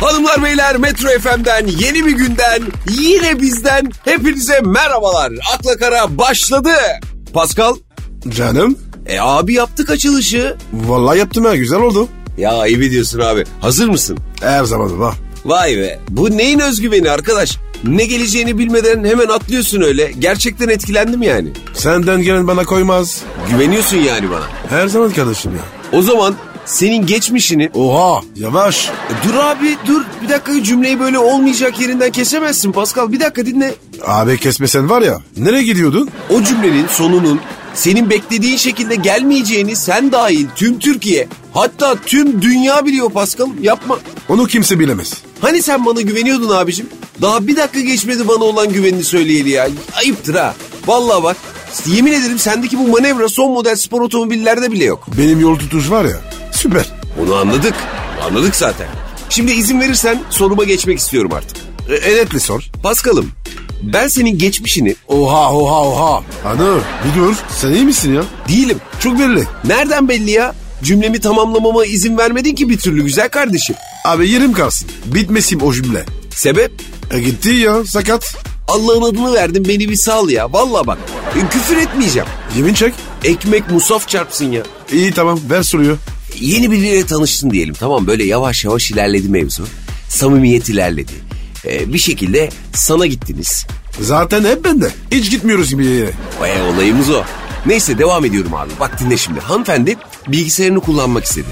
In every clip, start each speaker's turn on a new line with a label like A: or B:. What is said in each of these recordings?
A: Hanımlar beyler Metro FM'den yeni bir günden yine bizden hepinize merhabalar. Akla Kara başladı. Pascal
B: Canım
A: e abi yaptık açılışı.
B: vallahi yaptım ha güzel oldu.
A: Ya ayıp ediyorsun abi. Hazır mısın?
B: Her zaman var.
A: Vay be. Bu neyin özgüveni arkadaş? Ne geleceğini bilmeden hemen atlıyorsun öyle. Gerçekten etkilendim yani.
B: Senden gelen bana koymaz.
A: Güveniyorsun yani bana.
B: Her zaman kardeşim ya.
A: O zaman senin geçmişini...
B: Oha yavaş.
A: E, dur abi dur. Bir dakika cümleyi böyle olmayacak yerinden kesemezsin Pascal. Bir dakika dinle.
B: Abi kesmesen var ya nereye gidiyordun?
A: O cümlenin sonunun senin beklediğin şekilde gelmeyeceğini sen dahil tüm Türkiye hatta tüm dünya biliyor Pascal. Yapma.
B: Onu kimse bilemez.
A: Hani sen bana güveniyordun abicim? Daha bir dakika geçmedi bana olan güvenini söyleyeli ya. Ayıptır ha. Vallahi bak yemin ederim sendeki bu manevra son model spor otomobillerde bile yok.
B: Benim yol tutuş var ya süper.
A: Onu anladık. Anladık zaten. Şimdi izin verirsen soruma geçmek istiyorum artık.
B: E, edetle sor.
A: Paskal'ım ben senin geçmişini
B: Oha oha oha. Anı bir dur sen iyi misin ya?
A: değilim.
B: Çok belli.
A: Nereden belli ya? Cümlemi tamamlamama izin vermedin ki bir türlü güzel kardeşim.
B: Abi yerim kalsın. Bitmesin o cümle.
A: Sebep?
B: E gitti ya sakat.
A: Allah'ın adını verdim beni bir sal ya. Vallahi bak e, küfür etmeyeceğim.
B: Yemin çek.
A: Ekmek musaf çarpsın ya.
B: İyi tamam ver soruyu.
A: Yeni biriyle tanıştın diyelim tamam böyle yavaş yavaş ilerledi mevzu. Samimiyet ilerledi. Ee, bir şekilde sana gittiniz.
B: Zaten hep bende. Hiç gitmiyoruz gibi yere.
A: Baya olayımız o. Neyse devam ediyorum abi. Bak dinle şimdi. Hanımefendi bilgisayarını kullanmak istedi.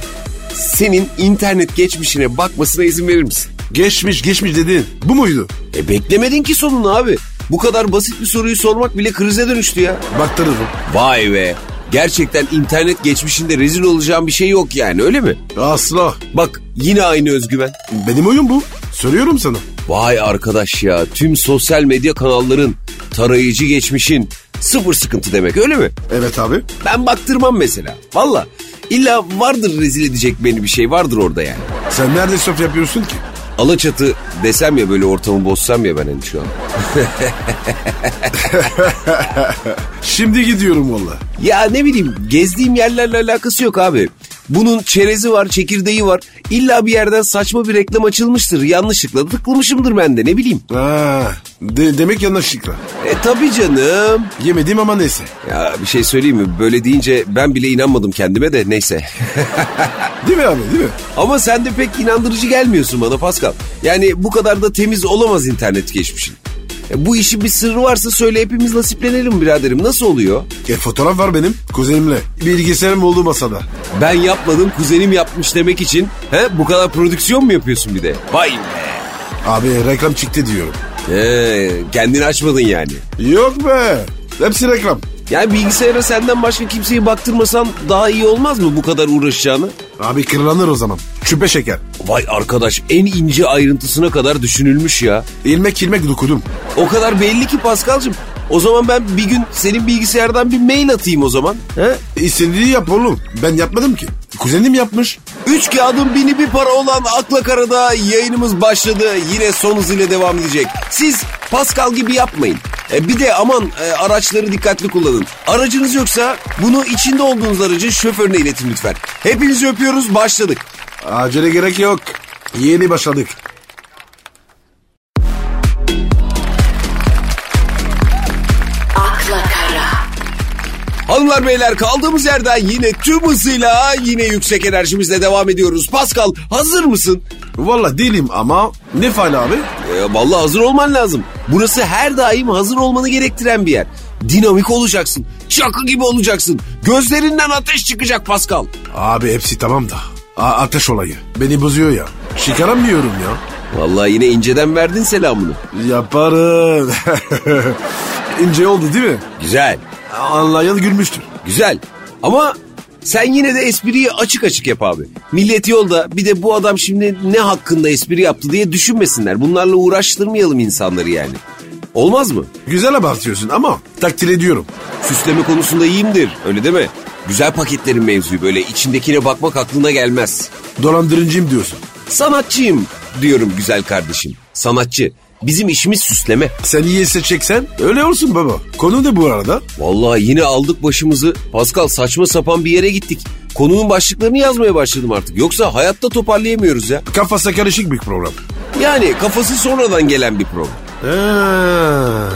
A: Senin internet geçmişine bakmasına izin verir misin?
B: Geçmiş geçmiş dedin. Bu muydu?
A: E beklemedin ki sonunu abi. Bu kadar basit bir soruyu sormak bile krize dönüştü ya.
B: Baktırırım.
A: Vay be. Gerçekten internet geçmişinde rezil olacağım bir şey yok yani öyle mi?
B: Asla.
A: Bak yine aynı özgüven.
B: Benim oyun bu. Söylüyorum sana.
A: Vay arkadaş ya tüm sosyal medya kanalların tarayıcı geçmişin sıfır sıkıntı demek öyle mi?
B: Evet abi.
A: Ben baktırmam mesela. Valla illa vardır rezil edecek beni bir şey vardır orada yani.
B: Sen nerede söf yapıyorsun ki?
A: Alaçatı desem ya böyle ortamı bozsam ya ben hani şu an.
B: Şimdi gidiyorum valla.
A: Ya ne bileyim gezdiğim yerlerle alakası yok abi. Bunun çerezi var, çekirdeği var. İlla bir yerden saçma bir reklam açılmıştır. Yanlışlıkla tıklamışımdır ben de ne bileyim.
B: Ha, de, demek yanlışlıkla.
A: E tabii canım.
B: Yemedim ama neyse.
A: Ya bir şey söyleyeyim mi? Böyle deyince ben bile inanmadım kendime de neyse.
B: Değil mi abi değil mi?
A: Ama sen de pek inandırıcı gelmiyorsun bana Pascal. Yani bu kadar da temiz olamaz internet geçmişin. E, bu işin bir sırrı varsa söyle hepimiz nasiplenelim biraderim. Nasıl oluyor?
B: E, fotoğraf var benim kuzenimle. Bilgisayarım oldu masada.
A: Ben yapmadım kuzenim yapmış demek için he, bu kadar prodüksiyon mu yapıyorsun bir de? Vay be.
B: Abi reklam çıktı diyorum.
A: He, kendini açmadın yani.
B: Yok be. Hepsi reklam.
A: Yani bilgisayara senden başka kimseyi baktırmasan daha iyi olmaz mı bu kadar uğraşacağını?
B: Abi kırlanır o zaman. Çüpe şeker.
A: Vay arkadaş en ince ayrıntısına kadar düşünülmüş ya.
B: İlmek ilmek dokudum.
A: O kadar belli ki Paskal'cığım. O zaman ben bir gün senin bilgisayardan bir mail atayım o zaman. He?
B: İstediği yap oğlum. Ben yapmadım ki. Kuzenim yapmış.
A: Üç kağıdın bini bir para olan Akla Kara'da yayınımız başladı. Yine son hızıyla devam edecek. Siz Pascal gibi yapmayın. E, bir de aman e, araçları dikkatli kullanın. Aracınız yoksa bunu içinde olduğunuz aracın şoförüne iletin lütfen. Hepinizi öpüyoruz başladık.
B: Acele gerek yok. Yeni başladık.
A: Hanımlar beyler kaldığımız yerden yine tüm hızıyla yine yüksek enerjimizle devam ediyoruz. Pascal hazır mısın?
B: Valla değilim ama ne faal abi?
A: E, vallahi hazır olman lazım. Burası her daim hazır olmanı gerektiren bir yer. Dinamik olacaksın. Çakı gibi olacaksın. Gözlerinden ateş çıkacak Pascal.
B: Abi hepsi tamam da. A- ateş olayı. Beni bozuyor ya. Çıkaramıyorum ya.
A: Vallahi yine inceden verdin selamını.
B: Yaparım. İnce oldu değil mi?
A: Güzel.
B: Anlayan gülmüştür.
A: Güzel. Ama sen yine de espriyi açık açık yap abi. Millet yolda bir de bu adam şimdi ne hakkında espri yaptı diye düşünmesinler. Bunlarla uğraştırmayalım insanları yani. Olmaz mı?
B: Güzel abartıyorsun ama takdir ediyorum.
A: Süsleme konusunda iyiyimdir öyle deme. Güzel paketlerin mevzuyu böyle içindekine bakmak aklına gelmez.
B: Dolandırıcıyım diyorsun.
A: Sanatçıyım diyorum güzel kardeşim. Sanatçı. Bizim işimiz süsleme.
B: Sen iyi seçeceksen öyle olsun baba. Konu ne bu arada?
A: Vallahi yine aldık başımızı. Pascal saçma sapan bir yere gittik. Konunun başlıklarını yazmaya başladım artık. Yoksa hayatta toparlayamıyoruz ya.
B: Kafası karışık bir program.
A: Yani kafası sonradan gelen bir program.
B: Ha,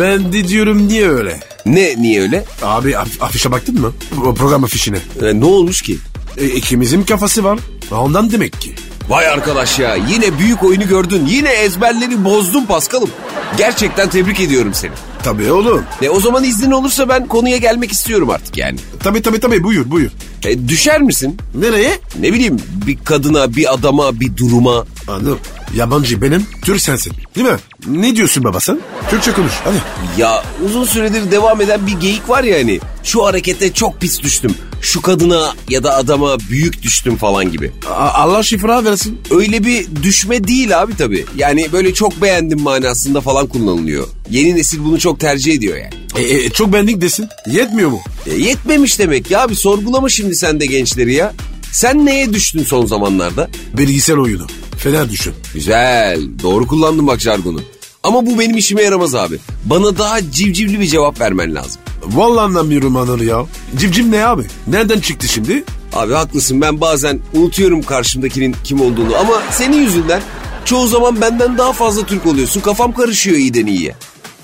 B: ben de diyorum niye öyle?
A: Ne niye öyle?
B: Abi af- afişe baktın mı? O program afişine.
A: E, ne olmuş ki?
B: E, ikimizin kafası var. Ondan demek ki.
A: Vay arkadaş ya yine büyük oyunu gördün. Yine ezberleri bozdun Paskal'ım. Gerçekten tebrik ediyorum seni.
B: Tabii oğlum.
A: E, o zaman iznin olursa ben konuya gelmek istiyorum artık yani.
B: Tabii tabii tabii buyur buyur.
A: E, düşer misin?
B: Nereye?
A: Ne bileyim bir kadına, bir adama, bir duruma.
B: Anladım. Yabancı benim, Türk sensin. Değil mi? Ne diyorsun baba sen? Türkçe konuş hadi.
A: Ya uzun süredir devam eden bir geyik var ya hani. Şu harekete çok pis düştüm. Şu kadına ya da adama büyük düştüm falan gibi.
B: A- Allah şifra versin.
A: Öyle bir düşme değil abi tabii. Yani böyle çok beğendim manasında falan kullanılıyor. Yeni nesil bunu çok tercih ediyor yani.
B: E, e, çok benlik desin. Yetmiyor mu?
A: E, yetmemiş demek ya abi sorgulama şimdi sen de gençleri ya. Sen neye düştün son zamanlarda?
B: Bilgisayar oyunu. Fena düşün.
A: Güzel. Doğru kullandın bak jargonu. Ama bu benim işime yaramaz abi. Bana daha civcivli bir cevap vermen lazım.
B: Vallahi anlamıyorum anır ya. Civciv ne abi? Nereden çıktı şimdi?
A: Abi haklısın ben bazen unutuyorum karşımdakinin kim olduğunu ama senin yüzünden çoğu zaman benden daha fazla Türk oluyorsun. Kafam karışıyor iyiden iyiye.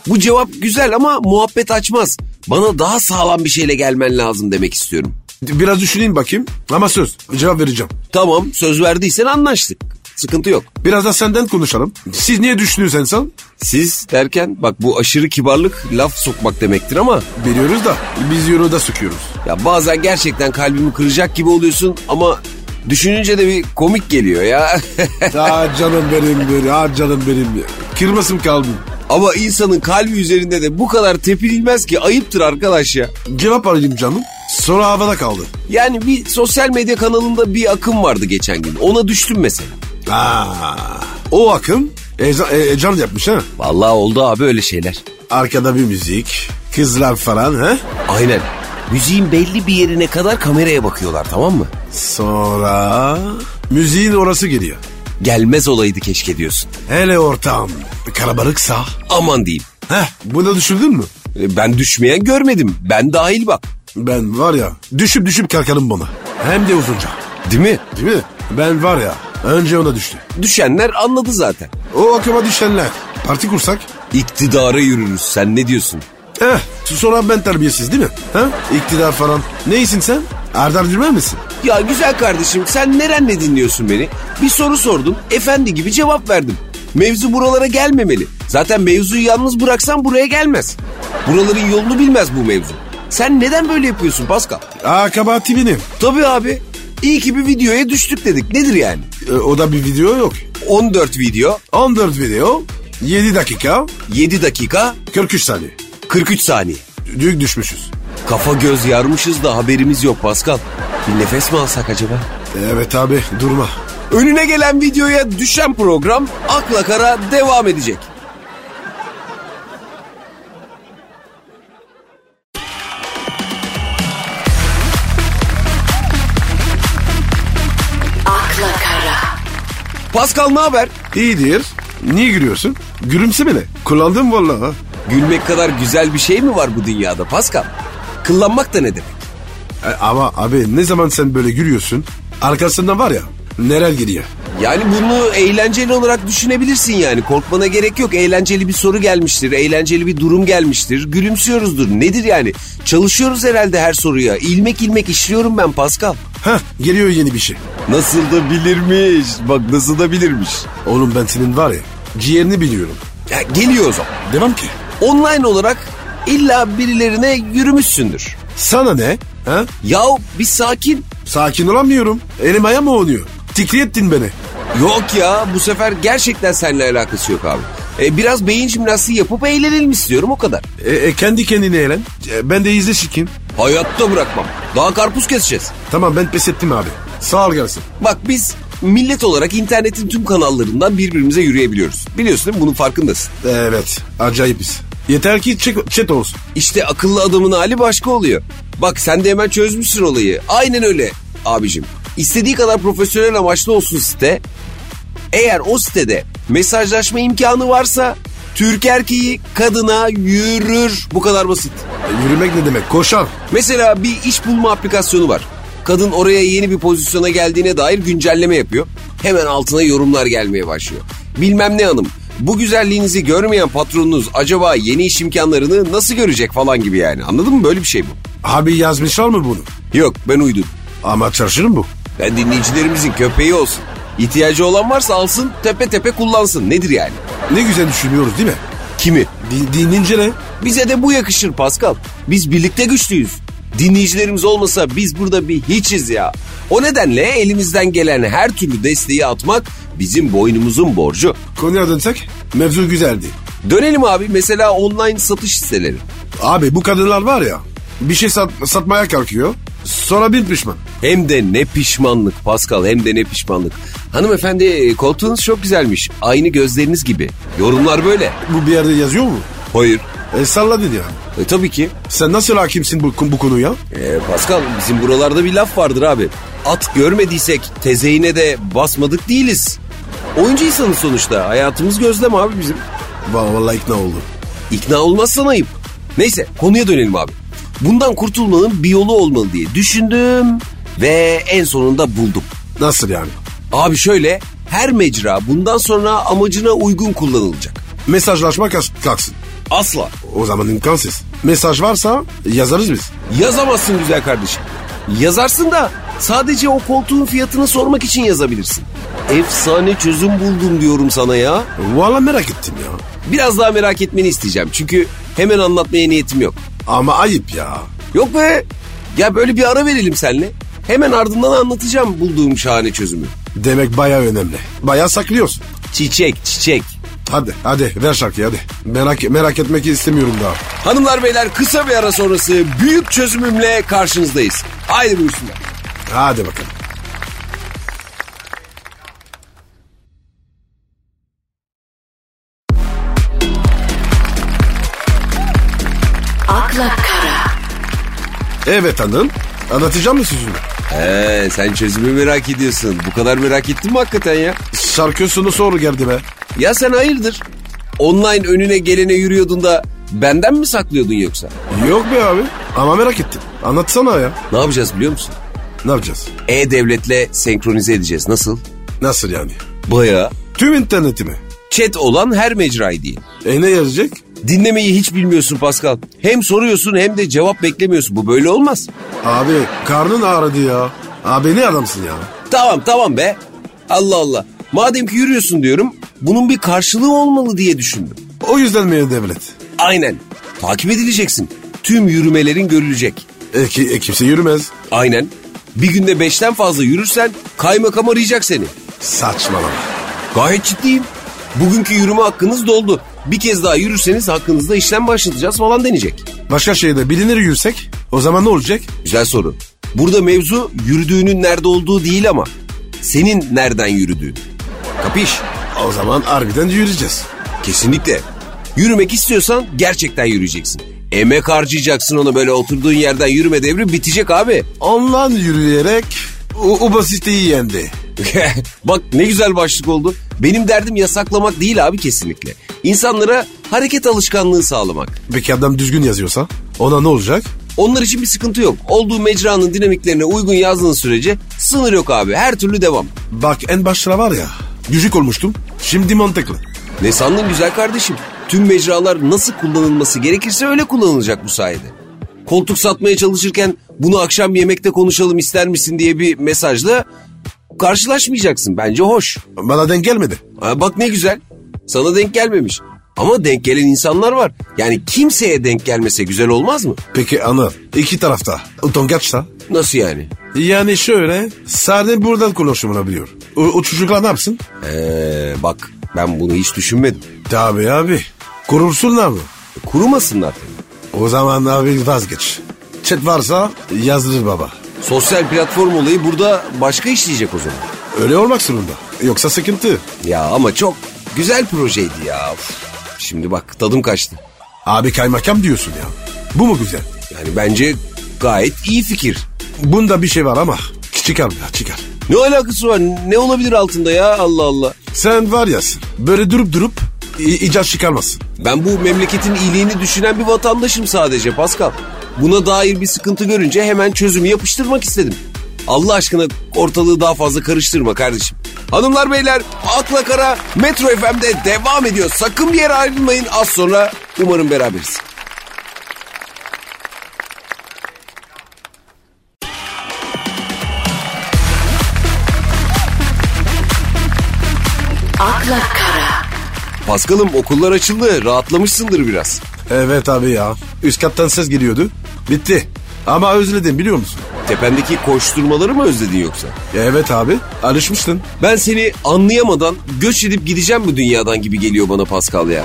A: Bu cevap güzel ama muhabbet açmaz. Bana daha sağlam bir şeyle gelmen lazım demek istiyorum.
B: Biraz düşüneyim bakayım. Ama söz. Cevap vereceğim.
A: Tamam söz verdiysen anlaştık. Sıkıntı yok.
B: Biraz da senden konuşalım. Siz niye düşünüyorsun insan?
A: Siz derken bak bu aşırı kibarlık laf sokmak demektir ama
B: Biliyoruz da biz euro da sıkıyoruz.
A: ya bazen gerçekten kalbimi kıracak gibi oluyorsun ama düşününce de bir komik geliyor ya.
B: ah canım benim bir, ah canım benim. Kırmasın kalbim.
A: ama insanın kalbi üzerinde de bu kadar tepinilmez ki ayıptır arkadaş ya.
B: Cevap alayım canım. Sonra havada kaldı.
A: Yani bir sosyal medya kanalında bir akım vardı geçen gün. Ona düştüm mesela.
B: Aa, o akım e, e, can yapmış ha.
A: Vallahi oldu abi öyle şeyler.
B: Arkada bir müzik, kızlar falan ha.
A: Aynen. Müziğin belli bir yerine kadar kameraya bakıyorlar tamam mı?
B: Sonra müziğin orası geliyor.
A: Gelmez olaydı keşke diyorsun.
B: Hele ortam karabalıksa.
A: Aman diyeyim.
B: Heh bunu düşündün mü?
A: E, Ben düşmeyen görmedim. Ben dahil bak.
B: Ben var ya düşüp düşüp kalkarım buna. Hem de uzunca.
A: Değil mi?
B: Değil mi? Ben var ya önce ona düştü.
A: Düşenler anladı zaten.
B: O akıma düşenler. Parti kursak.
A: İktidara yürürüz. Sen ne diyorsun?
B: Eh sonra ben terbiyesiz değil mi? Ha? İktidar falan. Neysin sen? Erdal Gülmen misin?
A: Ya güzel kardeşim sen nerenle dinliyorsun beni? Bir soru sordum. Efendi gibi cevap verdim. Mevzu buralara gelmemeli. Zaten mevzuyu yalnız bıraksan buraya gelmez. Buraların yolunu bilmez bu mevzu. Sen neden böyle yapıyorsun Pascal?
B: Aa kabahati benim.
A: Tabii abi. İyi ki bir videoya düştük dedik. Nedir yani?
B: E, o da bir video yok.
A: 14 video,
B: 14 video, 7 dakika,
A: 7 dakika,
B: 43 saniye.
A: 43 saniye.
B: Büyük düşmüşüz.
A: Kafa göz yarmışız da haberimiz yok Pascal. Bir nefes mi alsak acaba?
B: Evet abi durma.
A: Önüne gelen videoya düşen program akla kara devam edecek. Pascal ne haber?
B: İyidir. Niye gülüyorsun? Gülümse bile. Kullandım vallahi.
A: Gülmek kadar güzel bir şey mi var bu dünyada Pascal? Kıllanmak da ne demek?
B: E, ama abi ne zaman sen böyle gülüyorsun arkasından var ya neler geliyor.
A: Yani bunu eğlenceli olarak düşünebilirsin yani. Korkmana gerek yok. Eğlenceli bir soru gelmiştir. Eğlenceli bir durum gelmiştir. Gülümsüyoruzdur. Nedir yani? Çalışıyoruz herhalde her soruya. İlmek ilmek işliyorum ben Pascal.
B: Heh geliyor yeni bir şey.
A: Nasıl da bilirmiş. Bak nasıl da bilirmiş.
B: Oğlum ben senin var ya ciğerini biliyorum.
A: Ya geliyor o zaman.
B: Devam ki.
A: Online olarak illa birilerine yürümüşsündür.
B: Sana ne? Ha?
A: Yahu bir sakin.
B: Sakin olamıyorum. Elim ayağım oynuyor? Tikri ettin beni.
A: Yok ya bu sefer gerçekten seninle alakası yok abi. E, biraz beyin jimnastiği yapıp eğlenelim istiyorum o kadar.
B: E, e, kendi kendine eğlen. E, ben de izle şikin.
A: Hayatta bırakmam. Daha karpuz keseceğiz.
B: Tamam ben pes ettim abi. Sağ ol gelsin.
A: Bak biz millet olarak internetin tüm kanallarından birbirimize yürüyebiliyoruz. Biliyorsun değil mi? Bunun farkındasın.
B: Evet acayipiz. Yeter ki chat olsun.
A: İşte akıllı adamın hali başka oluyor. Bak sen de hemen çözmüşsün olayı. Aynen öyle abicim. İstediği kadar profesyonel amaçlı olsun site. Eğer o sitede mesajlaşma imkanı varsa Türk erkeği kadına yürür. Bu kadar basit.
B: E, yürümek ne demek? Koşar.
A: Mesela bir iş bulma aplikasyonu var. Kadın oraya yeni bir pozisyona geldiğine dair güncelleme yapıyor. Hemen altına yorumlar gelmeye başlıyor. Bilmem ne hanım bu güzelliğinizi görmeyen patronunuz acaba yeni iş imkanlarını nasıl görecek falan gibi yani. Anladın mı böyle bir şey bu?
B: Abi yazmışlar mı bunu?
A: Yok ben uydum.
B: Ama çalışırım bu.
A: Ben dinleyicilerimizin köpeği olsun. İhtiyacı olan varsa alsın tepe tepe kullansın. Nedir yani?
B: Ne güzel düşünüyoruz değil mi?
A: Kimi?
B: Di- ne?
A: Bize de bu yakışır Pascal. Biz birlikte güçlüyüz. Dinleyicilerimiz olmasa biz burada bir hiçiz ya. O nedenle elimizden gelen her türlü desteği atmak bizim boynumuzun borcu.
B: Konuya dönsek mevzu güzeldi.
A: Dönelim abi mesela online satış siteleri.
B: Abi bu kadınlar var ya bir şey sat- satmaya kalkıyor sonra bir pişman.
A: Hem de ne pişmanlık Pascal hem de ne pişmanlık. Hanımefendi e, koltuğunuz çok güzelmiş. Aynı gözleriniz gibi. Yorumlar böyle.
B: Bu bir yerde yazıyor mu?
A: Hayır.
B: E salladın yani.
A: E, tabii ki.
B: Sen nasıl hakimsin bu, bu konuya?
A: E, Pascal bizim buralarda bir laf vardır abi. At görmediysek tezeyine de basmadık değiliz. Oyuncu insanız sonuçta. Hayatımız gözlem abi bizim.
B: Va- Vallahi ikna oldum.
A: İkna olmazsan ayıp. Neyse konuya dönelim abi. Bundan kurtulmanın bir yolu olmalı diye düşündüm ve en sonunda buldum.
B: Nasıl yani?
A: Abi şöyle her mecra bundan sonra amacına uygun kullanılacak.
B: Mesajlaşma kalksın.
A: Asla.
B: O zaman imkansız. Mesaj varsa yazarız biz.
A: Yazamazsın güzel kardeşim. Yazarsın da sadece o koltuğun fiyatını sormak için yazabilirsin. Efsane çözüm buldum diyorum sana ya.
B: Vallahi merak ettim ya.
A: Biraz daha merak etmeni isteyeceğim çünkü hemen anlatmaya niyetim yok.
B: Ama ayıp ya.
A: Yok be. Ya böyle bir ara verelim seninle. Hemen ardından anlatacağım bulduğum şahane çözümü.
B: Demek baya önemli. Baya saklıyorsun.
A: Çiçek çiçek.
B: Hadi hadi ver şarkıyı hadi. Merak, merak etmek istemiyorum daha.
A: Hanımlar beyler kısa bir ara sonrası büyük çözümümle karşınızdayız. Haydi buyursunlar.
B: Hadi bakalım. Evet hanım. Anlatacağım mı sözünü?
A: Ee, sen çözümü merak ediyorsun. Bu kadar merak ettin mi hakikaten ya?
B: Şarkısını soru geldi be.
A: Ya sen hayırdır? Online önüne gelene yürüyordun da benden mi saklıyordun yoksa?
B: Yok be abi. Ama merak ettim. Anlatsana ya.
A: Ne yapacağız biliyor musun?
B: Ne yapacağız?
A: E-Devlet'le senkronize edeceğiz. Nasıl?
B: Nasıl yani?
A: Baya.
B: Tüm interneti mi?
A: Chat olan her mecrayı değil.
B: E ne yazacak?
A: Dinlemeyi hiç bilmiyorsun Pascal. Hem soruyorsun hem de cevap beklemiyorsun. Bu böyle olmaz.
B: Abi karnın ağrıdı ya. Abi ne adamsın ya?
A: Tamam tamam be. Allah Allah. Madem ki yürüyorsun diyorum bunun bir karşılığı olmalı diye düşündüm.
B: O yüzden mi devlet?
A: Aynen. Takip edileceksin. Tüm yürümelerin görülecek.
B: E, ki, e, kimse yürümez.
A: Aynen. Bir günde beşten fazla yürürsen kaymakam arayacak seni.
B: Saçmalama.
A: Gayet ciddiyim. Bugünkü yürüme hakkınız doldu. Bir kez daha yürürseniz hakkınızda işlem başlatacağız falan denecek.
B: Başka şeyde bilinir yürüsek o zaman ne olacak?
A: Güzel soru. Burada mevzu yürüdüğünün nerede olduğu değil ama senin nereden yürüdüğün. Kapış?
B: O zaman harbiden yürüyeceğiz.
A: Kesinlikle. Yürümek istiyorsan gerçekten yürüyeceksin. Emek harcayacaksın ona böyle oturduğun yerden yürüme devri bitecek abi.
B: Ondan yürüyerek o, o basiteyi yendi.
A: Bak ne güzel başlık oldu. Benim derdim yasaklamak değil abi kesinlikle. İnsanlara hareket alışkanlığı sağlamak.
B: Peki adam düzgün yazıyorsa ona ne olacak?
A: Onlar için bir sıkıntı yok. Olduğu mecranın dinamiklerine uygun yazdığın sürece sınır yok abi. Her türlü devam.
B: Bak en başta var ya gücük olmuştum. Şimdi mantıklı.
A: Ne sandın güzel kardeşim? Tüm mecralar nasıl kullanılması gerekirse öyle kullanılacak bu sayede. Koltuk satmaya çalışırken bunu akşam yemekte konuşalım ister misin diye bir mesajla karşılaşmayacaksın. Bence hoş.
B: Bana denk gelmedi.
A: Ha, bak ne güzel. Sana denk gelmemiş. Ama denk gelen insanlar var. Yani kimseye denk gelmese güzel olmaz mı?
B: Peki anı iki tarafta utangaçsa?
A: Nasıl yani?
B: Yani şöyle sadece buradan konuşulabiliyor. O, o çocuklar ne yapsın?
A: Ee, bak ben bunu hiç düşünmedim.
B: Tabii abi. Kurursunlar mı?
A: Kurumasınlar tabii.
B: O zaman abi vazgeç. Chat varsa yazdırır baba.
A: Sosyal platform olayı burada başka işleyecek o zaman.
B: Öyle olmak zorunda. Yoksa sıkıntı.
A: Ya ama çok güzel projeydi ya. Uf. Şimdi bak tadım kaçtı.
B: Abi kaymakam diyorsun ya. Bu mu güzel?
A: Yani bence gayet iyi fikir.
B: Bunda bir şey var ama çıkar ya çıkar.
A: Ne alakası var? Ne olabilir altında ya Allah Allah.
B: Sen var yasın. Böyle durup durup icat çıkarmasın.
A: Ben bu memleketin iyiliğini düşünen bir vatandaşım sadece Pascal. Buna dair bir sıkıntı görünce hemen çözümü yapıştırmak istedim. Allah aşkına ortalığı daha fazla karıştırma kardeşim. Hanımlar beyler Akla Kara Metro FM'de devam ediyor. Sakın bir yere ayrılmayın az sonra umarım beraberiz.
C: akla kara,
A: Paskal'ım okullar açıldı rahatlamışsındır biraz.
B: Evet abi ya. Üst kattan ses geliyordu. Bitti. Ama özledim biliyor musun?
A: Tependeki koşturmaları mı özledin yoksa?
B: Evet abi. Alışmıştın.
A: Ben seni anlayamadan göç edip gideceğim bu dünyadan gibi geliyor bana Pascal ya.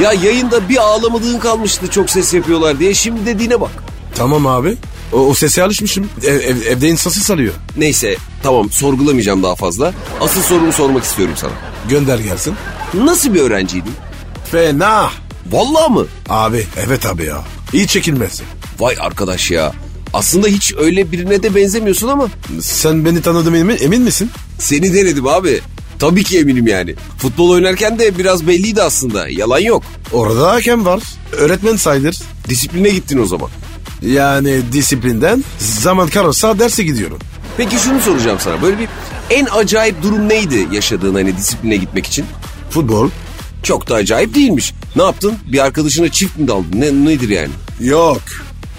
A: Ya yayında bir ağlamadığın kalmıştı çok ses yapıyorlar diye şimdi dediğine bak.
B: Tamam abi. O, o sese alışmışım. Ev, ev- evde insansı sarıyor.
A: Neyse tamam sorgulamayacağım daha fazla. Asıl sorumu sormak istiyorum sana.
B: Gönder gelsin.
A: Nasıl bir öğrenciydin?
B: Fena.
A: Vallahi mı?
B: Abi evet abi ya. İyi çekilmez.
A: Vay arkadaş ya. Aslında hiç öyle birine de benzemiyorsun ama
B: Sen beni tanıdın emin, emin misin?
A: seni denedim abi. Tabii ki eminim yani. Futbol oynarken de biraz belliydi aslında. Yalan yok.
B: Orada hakem var. Öğretmen sayılır.
A: Disipline gittin o zaman.
B: Yani disiplinden zaman kalırsa derse gidiyorum.
A: Peki şunu soracağım sana. Böyle bir en acayip durum neydi yaşadığın hani disipline gitmek için?
B: Futbol.
A: Çok da acayip değilmiş. Ne yaptın? Bir arkadaşına çift mi daldın? Ne, nedir yani?
B: Yok.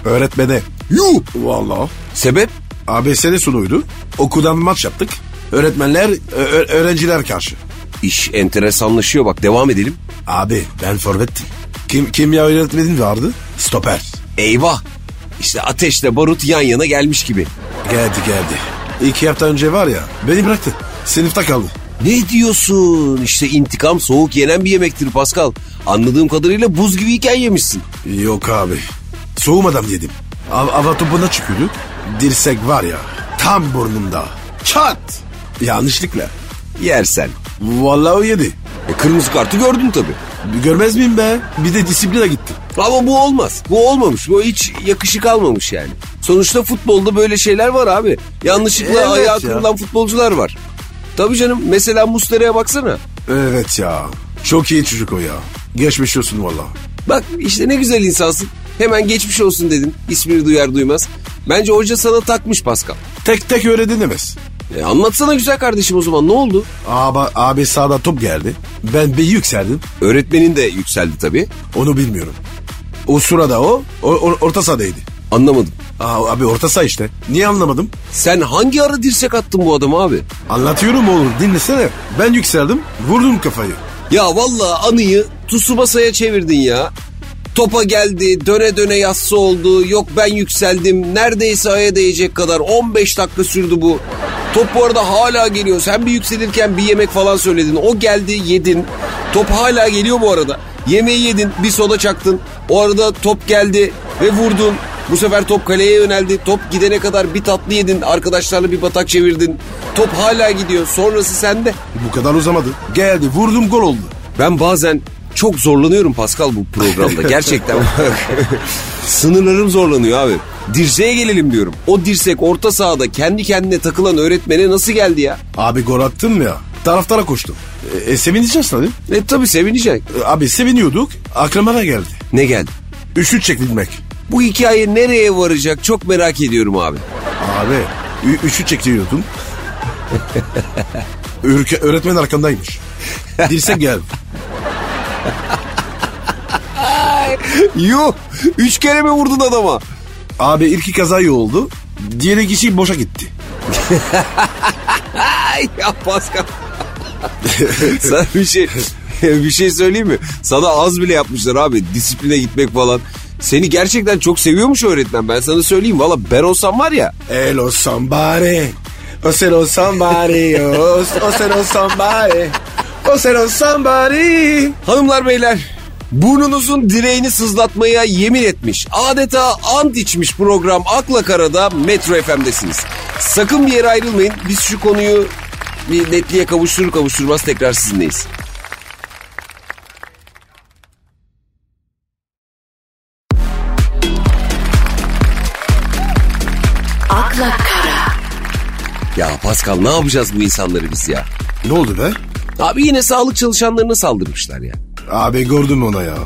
B: Öğretmene.
A: Yuh!
B: Vallahi.
A: Sebep?
B: ABS'de sunuydu. Okuldan maç yaptık. Öğretmenler, öğrenciler karşı.
A: İş enteresanlaşıyor bak devam edelim.
B: Abi ben forvettim. Kim, kimya öğretmenim vardı? Stoper.
A: Eyvah! İşte ateşle barut yan yana gelmiş gibi.
B: Geldi geldi. İki hafta önce var ya beni bıraktı. Sınıfta kaldı.
A: Ne diyorsun? İşte intikam soğuk yenen bir yemektir Pascal. Anladığım kadarıyla buz gibiyken yemişsin.
B: Yok abi. Soğumadan yedim. Av, hava topuna çıkıyordu. Dirsek var ya tam burnumda. Çat. Yanlışlıkla.
A: Yersen.
B: Vallahi o yedi.
A: E, kırmızı kartı gördün tabii.
B: Görmez miyim be? Bir de disipline gitti.
A: Ama bu olmaz. Bu olmamış. Bu hiç yakışık almamış yani. Sonuçta futbolda böyle şeyler var abi. Yanlışlıkla
B: Evet
A: ayağı
B: ya.
A: kırılan futbolcular var. Tabii canım. Mesela Muslera'ya baksana.
B: Evet ya. Çok iyi çocuk o ya. Geçmiş olsun valla.
A: Bak işte ne güzel insansın. Hemen geçmiş olsun dedin. İsmini duyar duymaz. Bence hoca sana takmış Pascal.
B: Tek tek öyle denemez.
A: E, anlatsana güzel kardeşim o zaman ne oldu?
B: Abi, abi sağda top geldi. Ben bir yükseldim.
A: Öğretmenin de yükseldi tabii.
B: Onu bilmiyorum. O sırada o, o orta sahadaydı.
A: Anlamadım.
B: Aa, abi orta saha işte. Niye anlamadım?
A: Sen hangi ara dirsek attın bu adamı abi?
B: Anlatıyorum oğlum dinlesene. Ben yükseldim vurdum kafayı.
A: Ya vallahi anıyı Tsubasa'ya çevirdin ya. Topa geldi, döne döne yassı oldu. Yok ben yükseldim. Neredeyse aya değecek kadar. 15 dakika sürdü bu. Top bu arada hala geliyor. Sen bir yükselirken bir yemek falan söyledin. O geldi, yedin. Top hala geliyor bu arada. Yemeği yedin, bir soda çaktın. O arada top geldi ve vurdun. Bu sefer top kaleye yöneldi. Top gidene kadar bir tatlı yedin. Arkadaşlarla bir batak çevirdin. Top hala gidiyor. Sonrası sende.
B: Bu kadar uzamadı. Geldi vurdum gol oldu.
A: Ben bazen çok zorlanıyorum Pascal bu programda. Gerçekten. Sınırlarım zorlanıyor abi. Dirseğe gelelim diyorum. O dirsek orta sahada kendi kendine takılan öğretmene nasıl geldi ya?
B: Abi gol attım ya. Taraftara koştum. E, e, sevineceğiz tabii.
A: E tabi sevinecek.
B: E, abi seviniyorduk. Aklıma geldi.
A: Ne geldi?
B: Üçlü çekilmek.
A: Bu hikaye nereye varacak çok merak ediyorum abi.
B: Abi ü- üçlü çekiliyordum. Ürke, öğretmen arkamdaymış. Dirsek geldi.
A: Yuh! Üç kere mi vurdun adama?
B: Abi ilki kaza iyi oldu. Diğeri kişi boşa gitti.
A: Ya Pascal. Sana bir şey bir şey söyleyeyim mi? Sana az bile yapmışlar abi. Disipline gitmek falan. Seni gerçekten çok seviyormuş öğretmen. Ben sana söyleyeyim. Valla ben olsam var ya.
B: Hello somebody. O hello somebody. O, o hello somebody. O hello somebody.
A: Hanımlar beyler. Burnunuzun direğini sızlatmaya yemin etmiş. Adeta ant içmiş program Akla Karada Metro FM'desiniz. Sakın bir yere ayrılmayın. Biz şu konuyu bir netliğe kavuşturur kavuşturmaz tekrar sizinleyiz. Pascal ne yapacağız bu insanları biz ya?
B: Ne oldu be?
A: Abi yine sağlık çalışanlarına saldırmışlar ya.
B: Abi gördüm ona ya.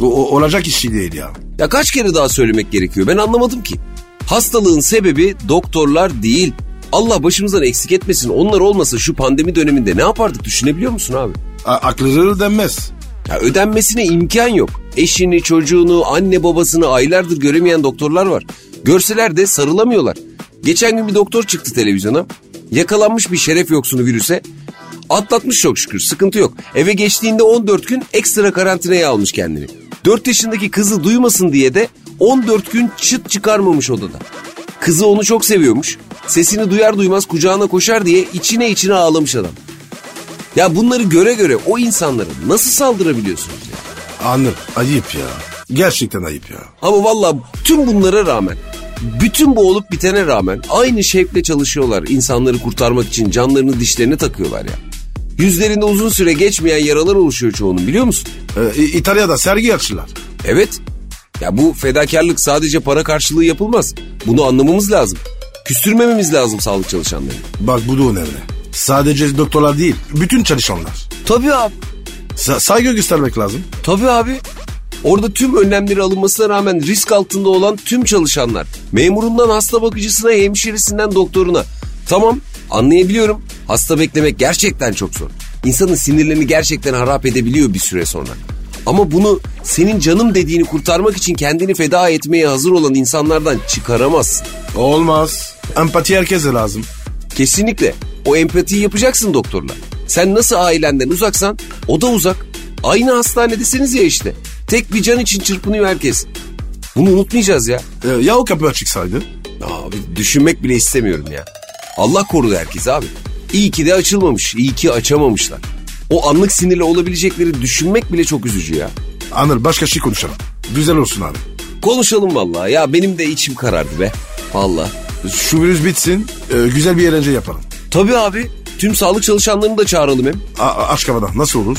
B: O, o- olacak iş değil ya.
A: Ya kaç kere daha söylemek gerekiyor ben anlamadım ki. Hastalığın sebebi doktorlar değil. Allah başımızdan eksik etmesin. Onlar olmasa şu pandemi döneminde ne yapardık düşünebiliyor musun abi?
B: A- akılları denmez.
A: Ya ödenmesine imkan yok. Eşini, çocuğunu, anne babasını aylardır göremeyen doktorlar var. Görseler de sarılamıyorlar. Geçen gün bir doktor çıktı televizyona. Yakalanmış bir şeref yoksunu virüse. Atlatmış çok şükür sıkıntı yok. Eve geçtiğinde 14 gün ekstra karantinaya almış kendini. 4 yaşındaki kızı duymasın diye de 14 gün çıt çıkarmamış odada. Kızı onu çok seviyormuş. Sesini duyar duymaz kucağına koşar diye içine içine ağlamış adam. Ya bunları göre göre o insanlara nasıl saldırabiliyorsunuz ya?
B: Anır. Ayıp ya. Gerçekten ayıp ya.
A: Ama valla tüm bunlara rağmen, bütün bu olup bitene rağmen aynı şevkle çalışıyorlar. insanları kurtarmak için canlarını dişlerine takıyorlar ya. Yüzlerinde uzun süre geçmeyen yaralar oluşuyor çoğunun biliyor musun?
B: Ee, İtalya'da sergi açtılar.
A: Evet. Ya bu fedakarlık sadece para karşılığı yapılmaz. Bunu anlamamız lazım. Küstürmememiz lazım sağlık çalışanlarını.
B: Bak bu da önemli. Sadece doktorlar değil, bütün çalışanlar.
A: Tabii abi.
B: Sa- saygı göstermek lazım.
A: Tabii abi. Orada tüm önlemleri alınmasına rağmen risk altında olan tüm çalışanlar. Memurundan hasta bakıcısına, hemşiresinden doktoruna. Tamam anlayabiliyorum. Hasta beklemek gerçekten çok zor. İnsanın sinirlerini gerçekten harap edebiliyor bir süre sonra. Ama bunu senin canım dediğini kurtarmak için kendini feda etmeye hazır olan insanlardan çıkaramazsın.
B: Olmaz. Empati herkese lazım.
A: Kesinlikle. O empatiyi yapacaksın doktorla. Sen nasıl ailenden uzaksan o da uzak. Aynı hastanedesiniz ya işte. Tek bir can için çırpınıyor herkes. Bunu unutmayacağız ya.
B: Ee, ya o kapı açıksaydı?
A: Abi düşünmek bile istemiyorum ya. Allah korudu herkes abi. İyi ki de açılmamış, iyi ki açamamışlar. O anlık sinirle olabilecekleri düşünmek bile çok üzücü ya.
B: Anır başka şey konuşalım. Güzel olsun abi.
A: Konuşalım vallahi ya benim de içim karardı be. Vallahi.
B: Şu virüs bitsin, e, güzel bir eğlence yapalım.
A: Tabii abi. Tüm sağlık çalışanlarını da çağıralım hem.
B: A- aşk havada nasıl olur?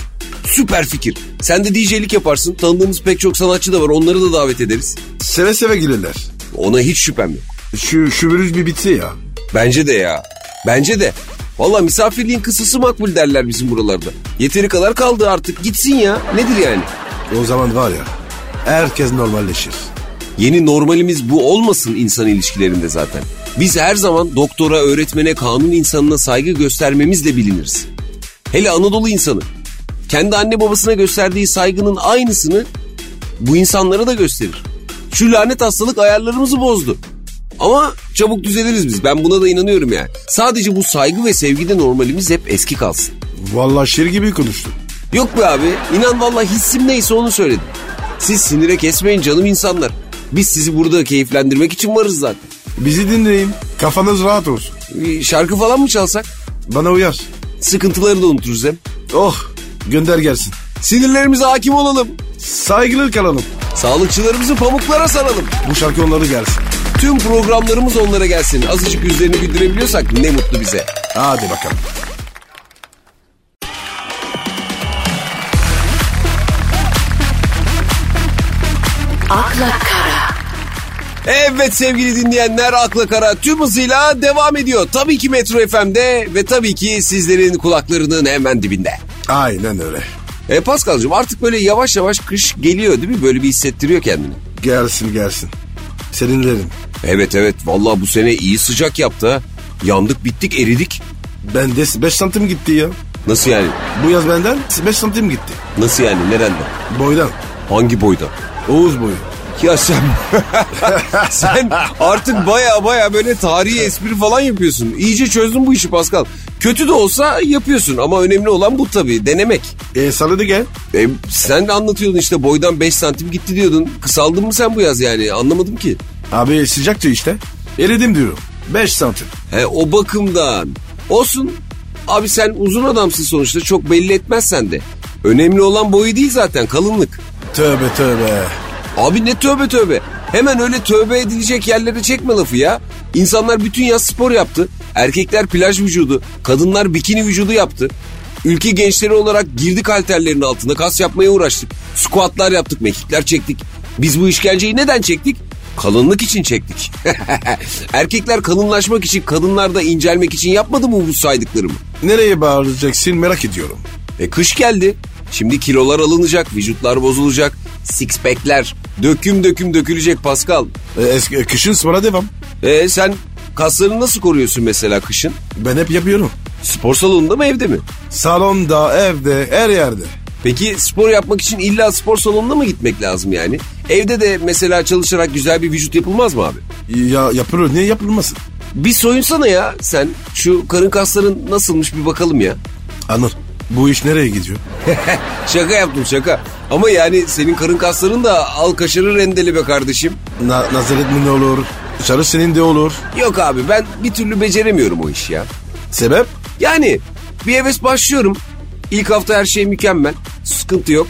A: Süper fikir. Sen de DJ'lik yaparsın. Tanıdığımız pek çok sanatçı da var. Onları da davet ederiz.
B: Seve seve gelirler.
A: Ona hiç şüphem yok.
B: Şu, virüs bir bitse ya.
A: Bence de ya. Bence de. Valla misafirliğin kısası makbul derler bizim buralarda. Yeteri kadar kaldı artık. Gitsin ya. Nedir yani?
B: O zaman var ya, herkes normalleşir.
A: Yeni normalimiz bu olmasın insan ilişkilerinde zaten. Biz her zaman doktora, öğretmene, kanun insanına saygı göstermemizle biliniriz. Hele Anadolu insanı. Kendi anne babasına gösterdiği saygının aynısını bu insanlara da gösterir. Şu lanet hastalık ayarlarımızı bozdu. Ama çabuk düzeliriz biz. Ben buna da inanıyorum yani. Sadece bu saygı ve sevgide normalimiz hep eski kalsın.
B: Vallahi şiir gibi konuştun.
A: Yok be abi. İnan vallahi hissim neyse onu söyledim. Siz sinire kesmeyin canım insanlar. Biz sizi burada keyiflendirmek için varız zaten.
B: Bizi dinleyin, kafanız rahat olsun.
A: Şarkı falan mı çalsak?
B: Bana uyar.
A: Sıkıntıları da unuturuz hem.
B: Oh, gönder gelsin.
A: Sinirlerimize hakim olalım.
B: Saygılı kalalım.
A: Sağlıkçılarımızı pamuklara saralım.
B: Bu şarkı onları gelsin.
A: Tüm programlarımız onlara gelsin. Azıcık yüzlerini güldürebiliyorsak ne mutlu bize.
B: Hadi bakalım.
C: akla kara,
A: Evet sevgili dinleyenler akla kara tüm hızıyla devam ediyor. Tabii ki Metro FM'de ve tabii ki sizlerin kulaklarının hemen dibinde.
B: Aynen öyle.
A: E Paskal'cığım artık böyle yavaş yavaş kış geliyor değil mi? Böyle bir hissettiriyor kendini.
B: Gelsin gelsin. Seninlerin.
A: Evet evet vallahi bu sene iyi sıcak yaptı ha. Yandık bittik eridik.
B: Ben de 5 santim gitti ya.
A: Nasıl yani?
B: Bu yaz benden 5 santim gitti.
A: Nasıl yani? Nereden?
B: Boydan.
A: Hangi boyda?
B: Oğuz boyu.
A: Ya sen sen artık baya baya böyle tarihi espri falan yapıyorsun. İyice çözdün bu işi Pascal. Kötü de olsa yapıyorsun ama önemli olan bu tabii denemek.
B: E salı da gel.
A: E, sen de anlatıyordun işte boydan 5 santim gitti diyordun. Kısaldın mı sen bu yaz yani anlamadım ki.
B: Abi sıcaktı işte. Eridim diyorum. 5 santim.
A: He o bakımdan. Olsun. Abi sen uzun adamsın sonuçta çok belli etmezsen de. Önemli olan boyu değil zaten kalınlık.
B: Tövbe tövbe.
A: Abi ne tövbe tövbe. Hemen öyle tövbe edilecek yerlere çekme lafı ya. İnsanlar bütün yaz spor yaptı. Erkekler plaj vücudu, kadınlar bikini vücudu yaptı. Ülke gençleri olarak girdik halterlerin altında kas yapmaya uğraştık. Squatlar yaptık, mekikler çektik. Biz bu işkenceyi neden çektik? Kalınlık için çektik. Erkekler kalınlaşmak için, kadınlar da incelmek için yapmadı mı bu saydıklarımı?
B: Nereye bağıracaksın merak ediyorum.
A: E kış geldi. Şimdi kilolar alınacak, vücutlar bozulacak. Six pack'ler döküm döküm dökülecek Pascal.
B: E, eski, e, kışın spora devam.
A: E sen kaslarını nasıl koruyorsun mesela kışın?
B: Ben hep yapıyorum.
A: Spor salonunda mı evde mi?
B: Salonda, evde, her yerde.
A: Peki spor yapmak için illa spor salonuna mı gitmek lazım yani? Evde de mesela çalışarak güzel bir vücut yapılmaz mı abi?
B: Ya yapılır niye yapılmasın?
A: Bir soyunsana ya sen. Şu karın kasların nasılmış bir bakalım ya.
B: Anır bu iş nereye gidiyor?
A: Şaka yaptım şaka. Ama yani senin karın kasların da al kaşarı rendeli be kardeşim.
B: Na Nazaret ne olur? Dışarı senin de olur.
A: Yok abi ben bir türlü beceremiyorum o işi ya.
B: Sebep?
A: Yani bir heves başlıyorum. İlk hafta her şey mükemmel. Sıkıntı yok.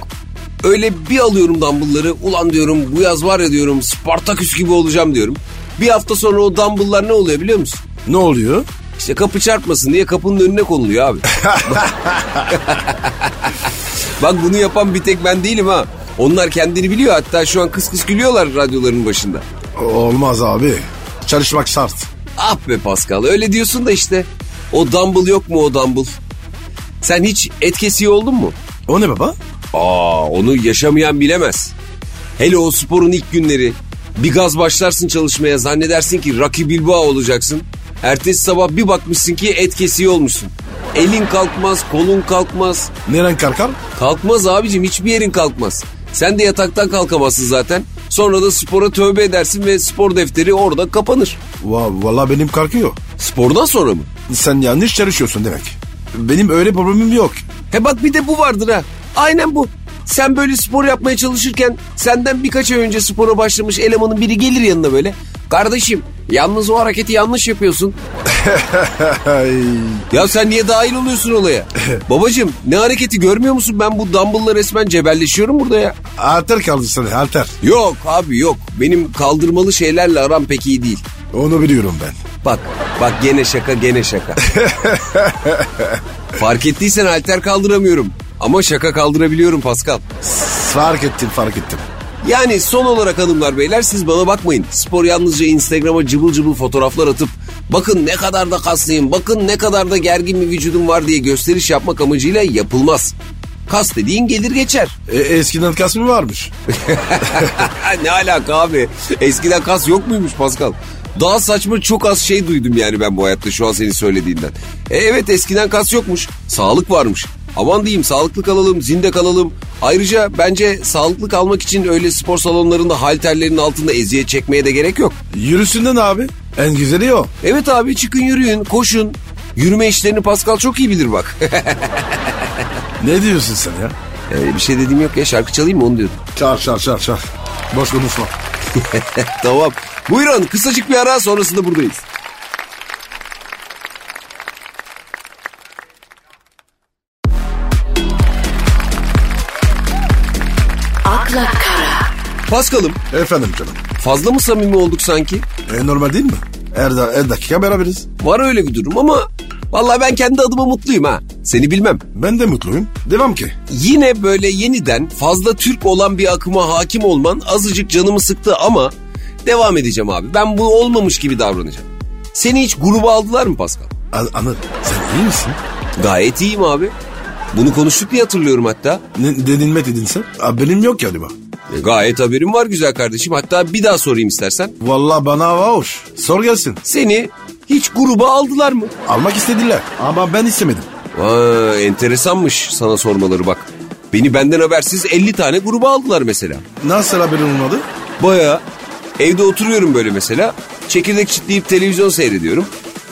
A: Öyle bir alıyorum dumbbellları. Ulan diyorum bu yaz var ya diyorum Spartaküs gibi olacağım diyorum. Bir hafta sonra o dumbbelllar ne oluyor biliyor musun?
B: Ne oluyor?
A: İşte kapı çarpmasın diye kapının önüne konuluyor abi. Bak bunu yapan bir tek ben değilim ha. Onlar kendini biliyor hatta şu an kıs kıs gülüyorlar radyoların başında.
B: Olmaz abi. Çalışmak şart.
A: Ah be Pascal öyle diyorsun da işte. O dumbbell yok mu o dumbbell? Sen hiç et kesiği oldun mu?
B: O ne baba?
A: Aa onu yaşamayan bilemez. Hele o sporun ilk günleri. Bir gaz başlarsın çalışmaya zannedersin ki Rocky Bilbao olacaksın. Ertesi sabah bir bakmışsın ki et kesiği olmuşsun. Elin kalkmaz, kolun kalkmaz.
B: Neren kalkar?
A: Kalkmaz abicim hiçbir yerin kalkmaz. Sen de yataktan kalkamazsın zaten. Sonra da spora tövbe edersin ve spor defteri orada kapanır.
B: Va Valla benim kalkıyor.
A: Spordan sonra mı?
B: Sen yanlış çalışıyorsun demek. Benim öyle problemim yok.
A: He bak bir de bu vardır ha. Aynen bu. Sen böyle spor yapmaya çalışırken senden birkaç ay önce spora başlamış elemanın biri gelir yanına böyle. Kardeşim yalnız o hareketi yanlış yapıyorsun. Ya sen niye dahil oluyorsun olaya? Babacım ne hareketi görmüyor musun? Ben bu dumbbell'la resmen cebelleşiyorum burada ya.
B: Alter kaldı sana alter.
A: Yok abi yok. Benim kaldırmalı şeylerle aram pek iyi değil.
B: Onu biliyorum ben.
A: Bak bak gene şaka gene şaka. Fark ettiysen halter kaldıramıyorum. Ama şaka kaldırabiliyorum Pascal.
B: Fark ettim fark ettim.
A: Yani son olarak hanımlar beyler siz bana bakmayın. Spor yalnızca Instagram'a cıbıl cıbıl fotoğraflar atıp bakın ne kadar da kaslıyım, bakın ne kadar da gergin bir vücudum var diye gösteriş yapmak amacıyla yapılmaz. Kas dediğin gelir geçer.
B: E, eskiden kas mı varmış?
A: ne alaka abi? Eskiden kas yok muymuş Pascal? Daha saçma çok az şey duydum yani ben bu hayatta şu an senin söylediğinden. E evet eskiden kas yokmuş. Sağlık varmış. Aman diyeyim sağlıklı kalalım, zinde kalalım. Ayrıca bence sağlıklı kalmak için öyle spor salonlarında halterlerin altında eziyet çekmeye de gerek yok.
B: Yürüsünden abi. En güzeli o.
A: Evet abi çıkın yürüyün, koşun. Yürüme işlerini Pascal çok iyi bilir bak.
B: Ne diyorsun sen ya?
A: Ee, bir şey dediğim yok ya şarkı çalayım mı onu diyordum.
B: Çağır çağır çağır çağır. Boş konuşma.
A: tamam. Buyurun kısacık bir ara sonrasında buradayız. Paskal'ım
B: Efendim canım.
A: fazla mı samimi olduk sanki?
B: E, normal değil mi? Her, her dakika beraberiz.
A: Var öyle bir durum ama vallahi ben kendi adıma mutluyum ha. Seni bilmem.
B: Ben de mutluyum. Devam ki.
A: Yine böyle yeniden fazla Türk olan bir akıma hakim olman azıcık canımı sıktı ama devam edeceğim abi. Ben bu olmamış gibi davranacağım. Seni hiç gruba aldılar mı Pascal?
B: An- Anır sen iyi misin?
A: Gayet iyiyim abi. Bunu konuştuk diye hatırlıyorum hatta.
B: Ne, dedin mi dedin sen? Benim yok galiba.
A: E, gayet haberim var güzel kardeşim. Hatta bir daha sorayım istersen.
B: Vallahi bana hoş. Sor gelsin.
A: Seni hiç gruba aldılar mı?
B: Almak istediler ama ben istemedim.
A: Aa, enteresanmış sana sormaları bak. Beni benden habersiz 50 tane gruba aldılar mesela.
B: Nasıl haberin olmadı?
A: Baya evde oturuyorum böyle mesela. Çekirdek çitleyip televizyon seyrediyorum.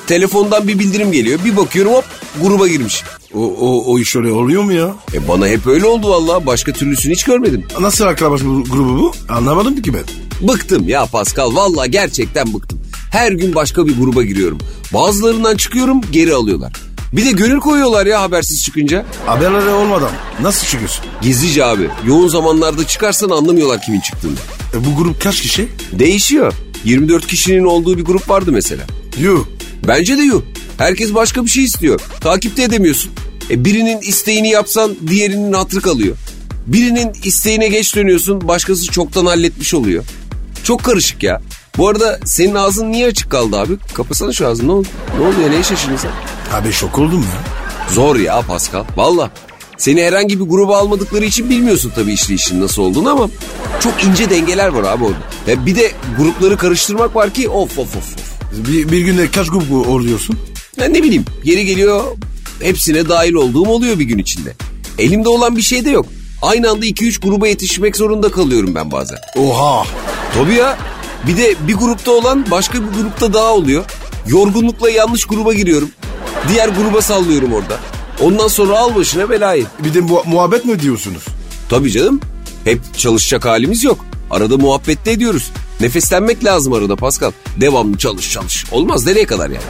A: Telefondan bir bildirim geliyor. Bir bakıyorum hop gruba girmiş.
B: O, o, o iş öyle oluyor mu ya?
A: E bana hep öyle oldu vallahi. Başka türlüsünü hiç görmedim.
B: Nasıl akraba bu- grubu bu? Anlamadım ki ben.
A: Bıktım ya Pascal. Vallahi gerçekten bıktım. Her gün başka bir gruba giriyorum. Bazılarından çıkıyorum geri alıyorlar. Bir de gönül koyuyorlar ya habersiz çıkınca.
B: Haberleri olmadan nasıl çıkıyorsun?
A: Gizlice abi. Yoğun zamanlarda çıkarsan anlamıyorlar kimin çıktığını.
B: E, bu grup kaç kişi?
A: Değişiyor. 24 kişinin olduğu bir grup vardı mesela.
B: Yuh.
A: Bence de yok. Herkes başka bir şey istiyor. Takipte edemiyorsun. E birinin isteğini yapsan diğerinin hatırı kalıyor. Birinin isteğine geç dönüyorsun başkası çoktan halletmiş oluyor. Çok karışık ya. Bu arada senin ağzın niye açık kaldı abi? Kapasana şu ağzını ne oldu? Ne oluyor neye şaşırdın sen?
B: Abi şok oldum ya.
A: Zor ya Pascal. Valla. Seni herhangi bir gruba almadıkları için bilmiyorsun tabii işleyişin nasıl olduğunu ama çok ince dengeler var abi orada. Ya bir de grupları karıştırmak var ki of of of.
B: Bir, bir günde kaç grup oluyorsun?
A: Ya ne bileyim yeri geliyor hepsine dahil olduğum oluyor bir gün içinde. Elimde olan bir şey de yok. Aynı anda 2-3 gruba yetişmek zorunda kalıyorum ben bazen.
B: Oha.
A: Tabii ya. Bir de bir grupta olan başka bir grupta daha oluyor. Yorgunlukla yanlış gruba giriyorum. Diğer gruba sallıyorum orada. Ondan sonra al başına belayı.
B: Bir de mu- muhabbet mi diyorsunuz?
A: Tabii canım. Hep çalışacak halimiz yok. Arada muhabbet de ediyoruz. Nefeslenmek lazım arada Pascal. Devamlı çalış çalış. Olmaz nereye kadar yani?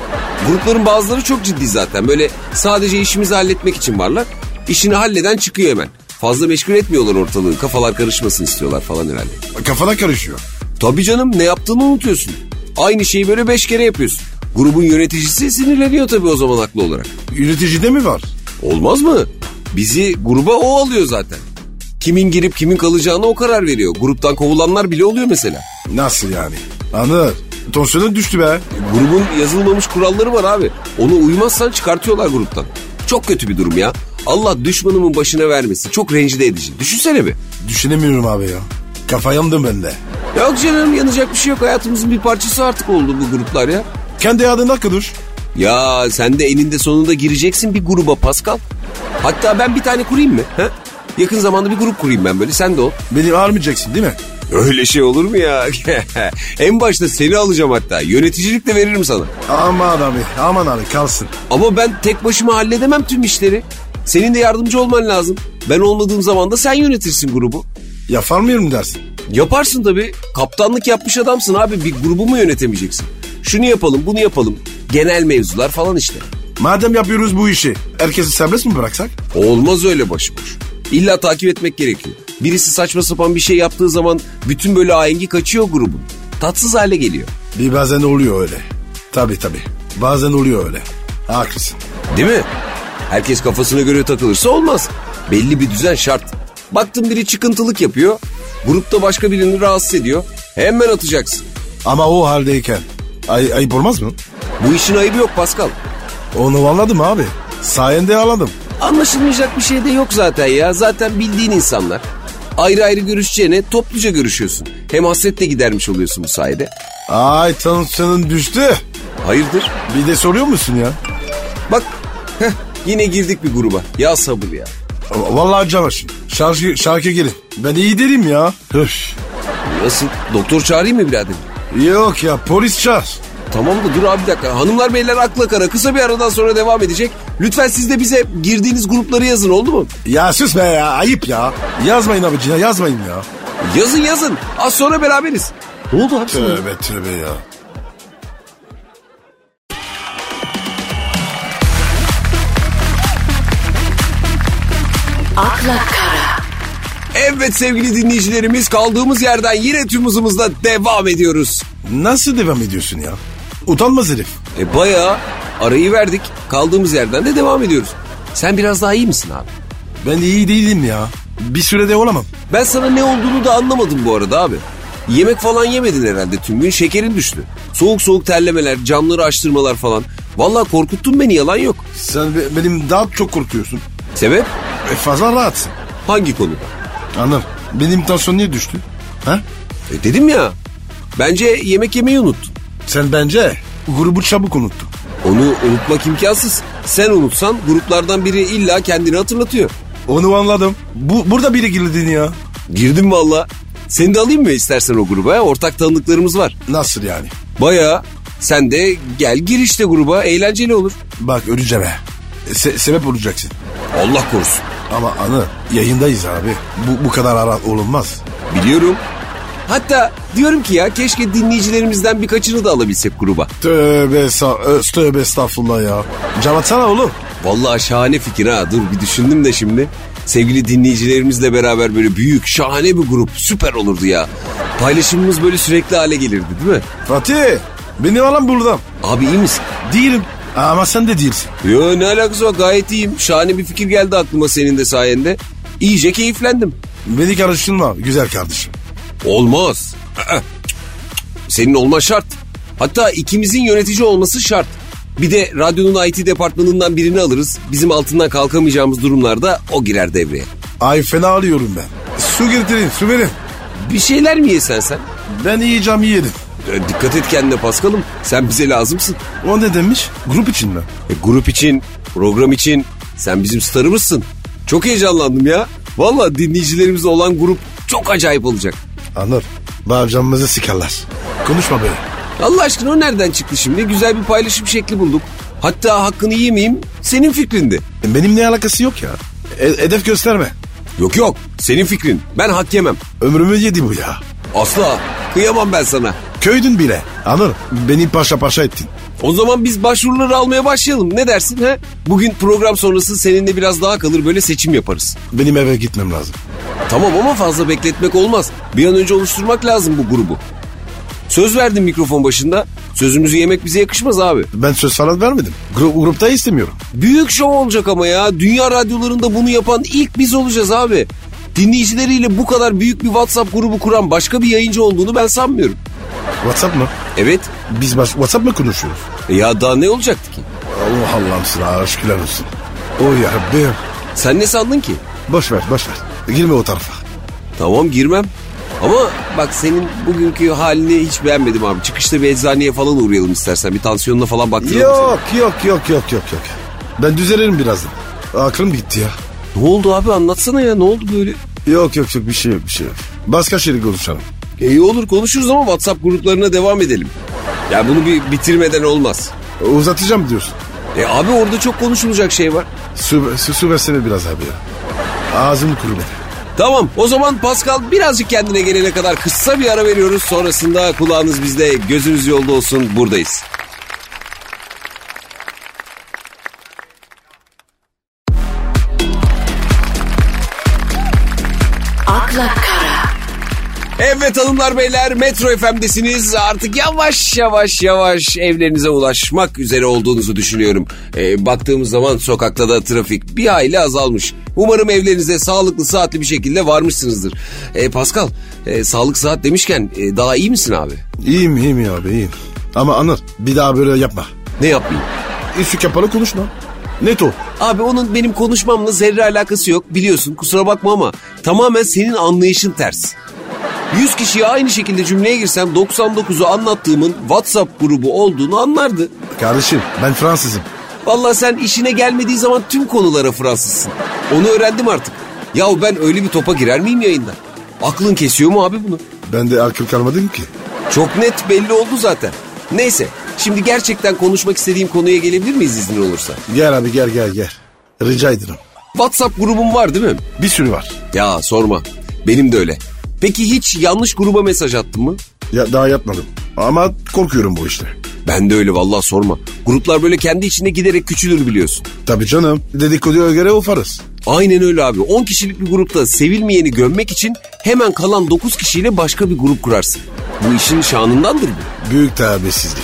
A: Grupların bazıları çok ciddi zaten. Böyle sadece işimizi halletmek için varlar. İşini halleden çıkıyor hemen. Fazla meşgul etmiyorlar ortalığı. Kafalar karışmasın istiyorlar falan herhalde.
B: Kafana karışıyor.
A: Tabii canım ne yaptığını unutuyorsun. Aynı şeyi böyle beş kere yapıyorsun. Grubun yöneticisi sinirleniyor tabii o zaman haklı olarak.
B: Yöneticide mi var?
A: Olmaz mı? Bizi gruba o alıyor zaten. Kimin girip kimin kalacağına o karar veriyor. Gruptan kovulanlar bile oluyor mesela.
B: Nasıl yani? Anır. Tansiyonun düştü be.
A: Grubun yazılmamış kuralları var abi. Ona uymazsan çıkartıyorlar gruptan. Çok kötü bir durum ya. Allah düşmanımın başına vermesin. Çok rencide edici. Düşünsene bir.
B: Düşünemiyorum abi ya. Kafa yandım ben de.
A: Yok canım yanacak bir şey yok. Hayatımızın bir parçası artık oldu bu gruplar ya.
B: Kendi adına kıdır.
A: Ya sen de eninde sonunda gireceksin bir gruba Pascal. Hatta ben bir tane kurayım mı? He? Yakın zamanda bir grup kurayım ben böyle sen de ol.
B: Beni ağırmayacaksın değil mi?
A: Öyle şey olur mu ya? en başta seni alacağım hatta. Yöneticilik de veririm sana.
B: Aman abi aman abi kalsın.
A: Ama ben tek başıma halledemem tüm işleri. Senin de yardımcı olman lazım. Ben olmadığım zaman da sen yönetirsin grubu.
B: Yapar mıyım dersin?
A: Yaparsın tabii. Kaptanlık yapmış adamsın abi. Bir grubu mu yönetemeyeceksin? Şunu yapalım, bunu yapalım. Genel mevzular falan işte.
B: Madem yapıyoruz bu işi herkesi serbest mi bıraksak?
A: Olmaz öyle başıboş. İlla takip etmek gerekiyor. Birisi saçma sapan bir şey yaptığı zaman bütün böyle ahengi kaçıyor grubun. Tatsız hale geliyor.
B: Bir bazen oluyor öyle. Tabii tabii. Bazen oluyor öyle. Haklısın.
A: Değil mi? Herkes kafasına göre takılırsa olmaz. Belli bir düzen şart. Baktın biri çıkıntılık yapıyor. Grupta başka birini rahatsız ediyor. Hemen atacaksın.
B: Ama o haldeyken ay, ayıp olmaz mı?
A: Bu işin ayıbı yok Pascal.
B: Onu anladım abi. Sayende anladım.
A: Anlaşılmayacak bir şey de yok zaten ya. Zaten bildiğin insanlar. Ayrı ayrı görüşeceğine topluca görüşüyorsun. Hem hasret de gidermiş oluyorsun bu sayede.
B: Ay tansiyonun düştü.
A: Hayırdır?
B: Bir de soruyor musun ya?
A: Bak heh, yine girdik bir gruba. Ya sabır ya.
B: Vallahi Cavaş'ım. Şarkı, şarkı gelin. Ben iyi derim ya. Üf.
A: Nasıl? Doktor çağırayım mı birader?
B: Yok ya polis çağır.
A: Tamam da dur abi bir dakika. Hanımlar beyler akla kara kısa bir aradan sonra devam edecek. Lütfen siz de bize girdiğiniz grupları yazın oldu mu?
B: Ya sus be ya ayıp ya. Yazmayın abicine yazmayın ya.
A: Yazın yazın. Az sonra beraberiz. Ne oldu abi sana?
B: Tövbe tövbe ya.
C: akla kara,
A: Evet sevgili dinleyicilerimiz kaldığımız yerden yine tüm hızımızla devam ediyoruz.
B: Nasıl devam ediyorsun ya? Utanmaz herif.
A: E bayağı arayı verdik. Kaldığımız yerden de devam ediyoruz. Sen biraz daha iyi misin abi?
B: Ben iyi değilim ya. Bir sürede olamam.
A: Ben sana ne olduğunu da anlamadım bu arada abi. Yemek falan yemedin herhalde tüm gün şekerin düştü. Soğuk soğuk terlemeler, camları açtırmalar falan. Vallahi korkuttun beni yalan yok.
B: Sen be- benim daha çok korkuyorsun.
A: Sebep?
B: E fazla rahatsın.
A: Hangi konuda?
B: Anlar. Benim tansiyon niye düştü? Ha?
A: E dedim ya. Bence yemek yemeyi unuttun.
B: Sen bence grubu çabuk unuttun.
A: Onu unutmak imkansız. Sen unutsan gruplardan biri illa kendini hatırlatıyor.
B: Onu anladım. Bu, burada biri girdin ya.
A: Girdim valla. Seni de alayım mı istersen o gruba? Ortak tanıdıklarımız var.
B: Nasıl yani?
A: Baya sen de gel gir işte gruba eğlenceli olur.
B: Bak öleceğim he. E, Se- sebep olacaksın.
A: Allah korusun.
B: Ama anı yayındayız abi. Bu, bu kadar ara olunmaz.
A: Biliyorum. Hatta diyorum ki ya keşke dinleyicilerimizden birkaçını da alabilsek gruba.
B: Tövbe, ö, tövbe estağfurullah ya. Cavatsana oğlum.
A: Vallahi şahane fikir ha. Dur bir düşündüm de şimdi. Sevgili dinleyicilerimizle beraber böyle büyük şahane bir grup süper olurdu ya. Paylaşımımız böyle sürekli hale gelirdi değil mi?
B: Fatih beni alan buradan.
A: Abi iyi misin?
B: Değilim. Ama sen de değilsin.
A: Yo ne alakası var gayet iyiyim. Şahane bir fikir geldi aklıma senin de sayende. İyice keyiflendim.
B: Beni karıştırma güzel kardeşim.
A: Olmaz. Senin olma şart. Hatta ikimizin yönetici olması şart. Bir de radyonun IT departmanından birini alırız. Bizim altından kalkamayacağımız durumlarda o girer devreye.
B: Ay fena alıyorum ben. Su getirin su verin.
A: Bir şeyler mi yesen sen?
B: Ben yiyeceğim yedim.
A: E, dikkat et kendine Paskal'ım. Sen bize lazımsın.
B: O ne demiş? Grup için mi?
A: E, grup için, program için sen bizim starımızsın. Çok heyecanlandım ya. Valla dinleyicilerimizle olan grup çok acayip olacak.
B: Anır. Bağcamımızı sikerler. Konuşma böyle.
A: Allah aşkına o nereden çıktı şimdi? Güzel bir paylaşım şekli bulduk. Hatta hakkını yemeyeyim senin fikrindi.
B: E, Benim ne alakası yok ya. E- hedef gösterme.
A: Yok yok senin fikrin. Ben hak yemem.
B: Ömrümü yedi bu ya.
A: Asla kıyamam ben sana.
B: Köydün bile. Anır. Beni paşa paşa ettin.
A: O zaman biz başvuruları almaya başlayalım. Ne dersin he? Bugün program sonrası seninle biraz daha kalır böyle seçim yaparız.
B: Benim eve gitmem lazım.
A: Tamam ama fazla bekletmek olmaz. Bir an önce oluşturmak lazım bu grubu. Söz verdim mikrofon başında. Sözümüzü yemek bize yakışmaz abi.
B: Ben söz falan vermedim. Gru- grupta istemiyorum.
A: Büyük şov olacak ama ya. Dünya radyolarında bunu yapan ilk biz olacağız abi. Dinleyicileriyle bu kadar büyük bir WhatsApp grubu kuran başka bir yayıncı olduğunu ben sanmıyorum.
B: WhatsApp mı?
A: Evet.
B: Biz baş- WhatsApp mı konuşuyoruz?
A: E ya daha ne olacaktı ki?
B: Allah Allah'ım sana aşklar olsun. O ya Rabbim.
A: Sen ne sandın ki?
B: Boş ver boş ver. Girme o tarafa.
A: Tamam girmem. Ama bak senin bugünkü halini hiç beğenmedim abi. Çıkışta bir eczaneye falan uğrayalım istersen. Bir tansiyonuna falan baktıralım.
B: Yok yok yok yok yok yok. Ben düzelirim birazdan. Aklım gitti ya.
A: seni. Ne oldu abi anlatsana ya ne oldu böyle?
B: Yok yok yok bir şey yok bir şey yok. Başka şeyle konuşalım.
A: E, iyi olur konuşuruz ama WhatsApp gruplarına devam edelim. Ya bunu bir bitirmeden olmaz.
B: Uzatacağım diyorsun.
A: E abi orada çok konuşulacak şey var.
B: Su, su, su versene biraz abi ya. Ağzım kurumadı.
A: Tamam o zaman Pascal birazcık kendine gelene kadar kısa bir ara veriyoruz. Sonrasında kulağınız bizde gözünüz yolda olsun buradayız. Evet hanımlar beyler Metro FM'desiniz. Artık yavaş yavaş yavaş evlerinize ulaşmak üzere olduğunuzu düşünüyorum. Ee, baktığımız zaman sokakta da trafik bir hayli azalmış. Umarım evlerinize sağlıklı saatli bir şekilde varmışsınızdır. Ee, Pascal e, sağlık saat demişken e, daha iyi misin abi?
B: İyiyim iyiyim abi iyiyim. Ama Anır bir daha böyle yapma.
A: Ne yapayım?
B: Üstü kapalı konuşma. Net o.
A: Abi onun benim konuşmamla zerre alakası yok biliyorsun kusura bakma ama tamamen senin anlayışın ters. 100 kişiye aynı şekilde cümleye girsem 99'u anlattığımın WhatsApp grubu olduğunu anlardı.
B: Kardeşim ben Fransızım.
A: Vallahi sen işine gelmediği zaman tüm konulara Fransızsın. Onu öğrendim artık. Yahu ben öyle bir topa girer miyim yayında? Aklın kesiyor mu abi bunu?
B: Ben de akıl kalmadım ki.
A: Çok net belli oldu zaten. Neyse şimdi gerçekten konuşmak istediğim konuya gelebilir miyiz iznin olursa?
B: Gel abi gel gel gel. Rica ederim.
A: WhatsApp grubum var değil mi?
B: Bir sürü var.
A: Ya sorma. Benim de öyle. Peki hiç yanlış gruba mesaj attın mı?
B: Ya, daha yapmadım. Ama korkuyorum bu işte.
A: Ben de öyle vallahi sorma. Gruplar böyle kendi içinde giderek küçülür biliyorsun.
B: Tabii canım. Dedikoduya göre ufarız.
A: Aynen öyle abi. 10 kişilik bir grupta sevilmeyeni gömmek için hemen kalan 9 kişiyle başka bir grup kurarsın. Bu işin şanındandır bu.
B: Büyük terbiyesizlik.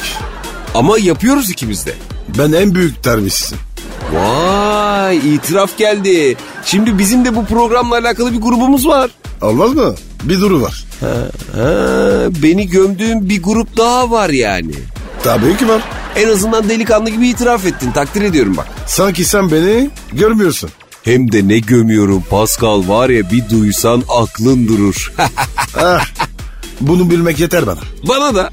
A: Ama yapıyoruz ikimiz de.
B: Ben en büyük terbiyesizim.
A: Vay itiraf geldi. Şimdi bizim de bu programla alakalı bir grubumuz var.
B: Olmaz mı? Bir duru var.
A: Ha, beni gömdüğüm bir grup daha var yani.
B: Tabii ki var.
A: En azından delikanlı gibi itiraf ettin. Takdir ediyorum bak.
B: Sanki sen beni görmüyorsun.
A: Hem de ne gömüyorum Pascal var ya bir duysan aklın durur.
B: Ah, bunu bilmek yeter bana.
A: Bana da.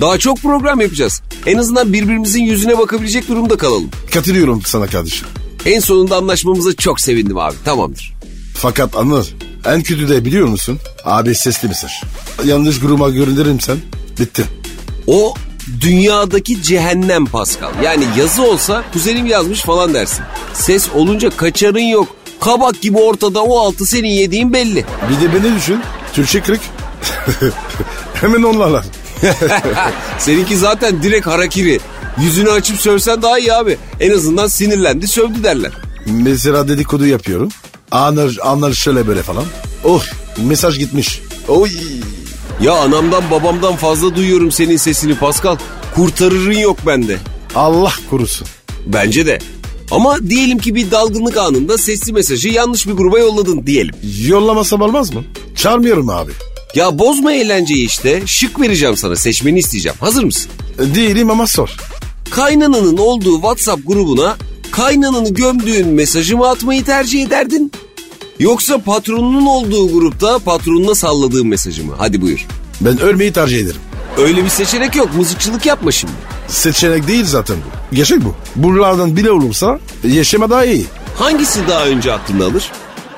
A: Daha çok program yapacağız. En azından birbirimizin yüzüne bakabilecek durumda kalalım.
B: Katılıyorum sana kardeşim.
A: En sonunda anlaşmamıza çok sevindim abi. Tamamdır.
B: Fakat Anır en kötü de biliyor musun? Abi sesli mesaj. Yanlış gruba gönderirsem bitti.
A: O dünyadaki cehennem Pascal. Yani yazı olsa kuzenim yazmış falan dersin. Ses olunca kaçarın yok. Kabak gibi ortada o altı senin yediğin belli.
B: Bir de beni düşün. Türkçe kırık. Hemen onlarlar.
A: Seninki zaten direkt harakiri. Yüzünü açıp sövsen daha iyi abi. En azından sinirlendi sövdü derler.
B: Mesela dedikodu yapıyorum. Anır, anır şöyle böyle falan. Oh mesaj gitmiş. Oy.
A: Ya anamdan babamdan fazla duyuyorum senin sesini Pascal. Kurtarırın yok bende.
B: Allah korusun.
A: Bence de. Ama diyelim ki bir dalgınlık anında sesli mesajı yanlış bir gruba yolladın diyelim.
B: Yollamasam olmaz mı? Çağırmıyorum abi.
A: Ya bozma eğlenceyi işte. Şık vereceğim sana seçmeni isteyeceğim. Hazır mısın?
B: Değilim ama sor.
A: Kaynananın olduğu WhatsApp grubuna kaynananı gömdüğün mesajı mı atmayı tercih ederdin? Yoksa patronunun olduğu grupta patronuna salladığın mesajı mı? Hadi buyur.
B: Ben ölmeyi tercih ederim.
A: Öyle bir seçenek yok. Mızıkçılık yapma şimdi.
B: Seçenek değil zaten bu. Gerçek bu. Buralardan bile olursa yaşama daha iyi.
A: Hangisi daha önce aklını alır?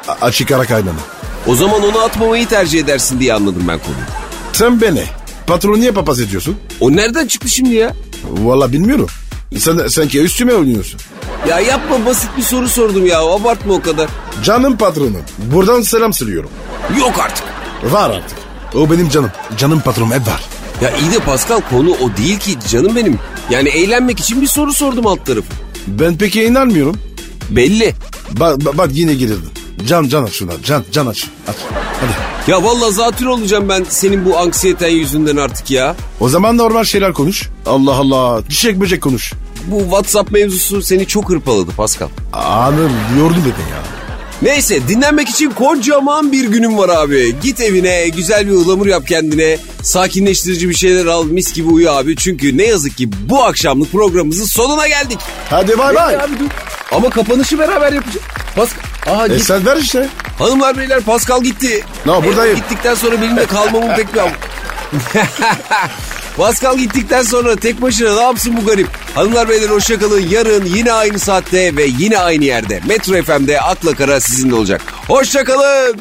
B: A- açık ara kaynana.
A: O zaman onu atmamayı tercih edersin diye anladım ben konuyu.
B: Sen beni. Patron niye papaz ediyorsun?
A: O nereden çıktı şimdi ya?
B: Valla bilmiyorum. Sen sanki üstüme oynuyorsun.
A: Ya yapma basit bir soru sordum ya. Abartma o kadar.
B: Canım patronum. Buradan selam söylüyorum.
A: Yok artık.
B: Var artık. O benim canım. Canım patronum hep var.
A: Ya iyi de Pascal konu o değil ki canım benim. Yani eğlenmek için bir soru sordum alt tarafı.
B: Ben peki inanmıyorum.
A: Belli.
B: Bak, bak, bak yine girdin. Can can aç şuna. Can, can aç. Aç. Hadi.
A: Ya vallahi zatür olacağım ben senin bu anksiyeten yüzünden artık ya.
B: O zaman normal şeyler konuş. Allah Allah. Çiçek böcek konuş.
A: Bu WhatsApp mevzusu seni çok hırpaladı Pascal.
B: Anır yordun beni ya.
A: Neyse dinlenmek için kocaman bir günüm var abi. Git evine güzel bir ıhlamur yap kendine. Sakinleştirici bir şeyler al mis gibi uyu abi. Çünkü ne yazık ki bu akşamlık programımızın sonuna geldik.
B: Hadi bay bay.
A: Abi dur. Ama kapanışı beraber yapacağız. Pascal. Aa,
B: E
A: git.
B: sen ver işte.
A: Hanımlar beyler Pascal gitti.
B: No, buradayım.
A: Gittikten sonra benim de kalmamın pek bir... Pascal gittikten sonra tek başına ne yapsın bu garip? Hanımlar beyler hoşçakalın. Yarın yine aynı saatte ve yine aynı yerde. Metro FM'de Akla Kara sizinle olacak. Hoşçakalın.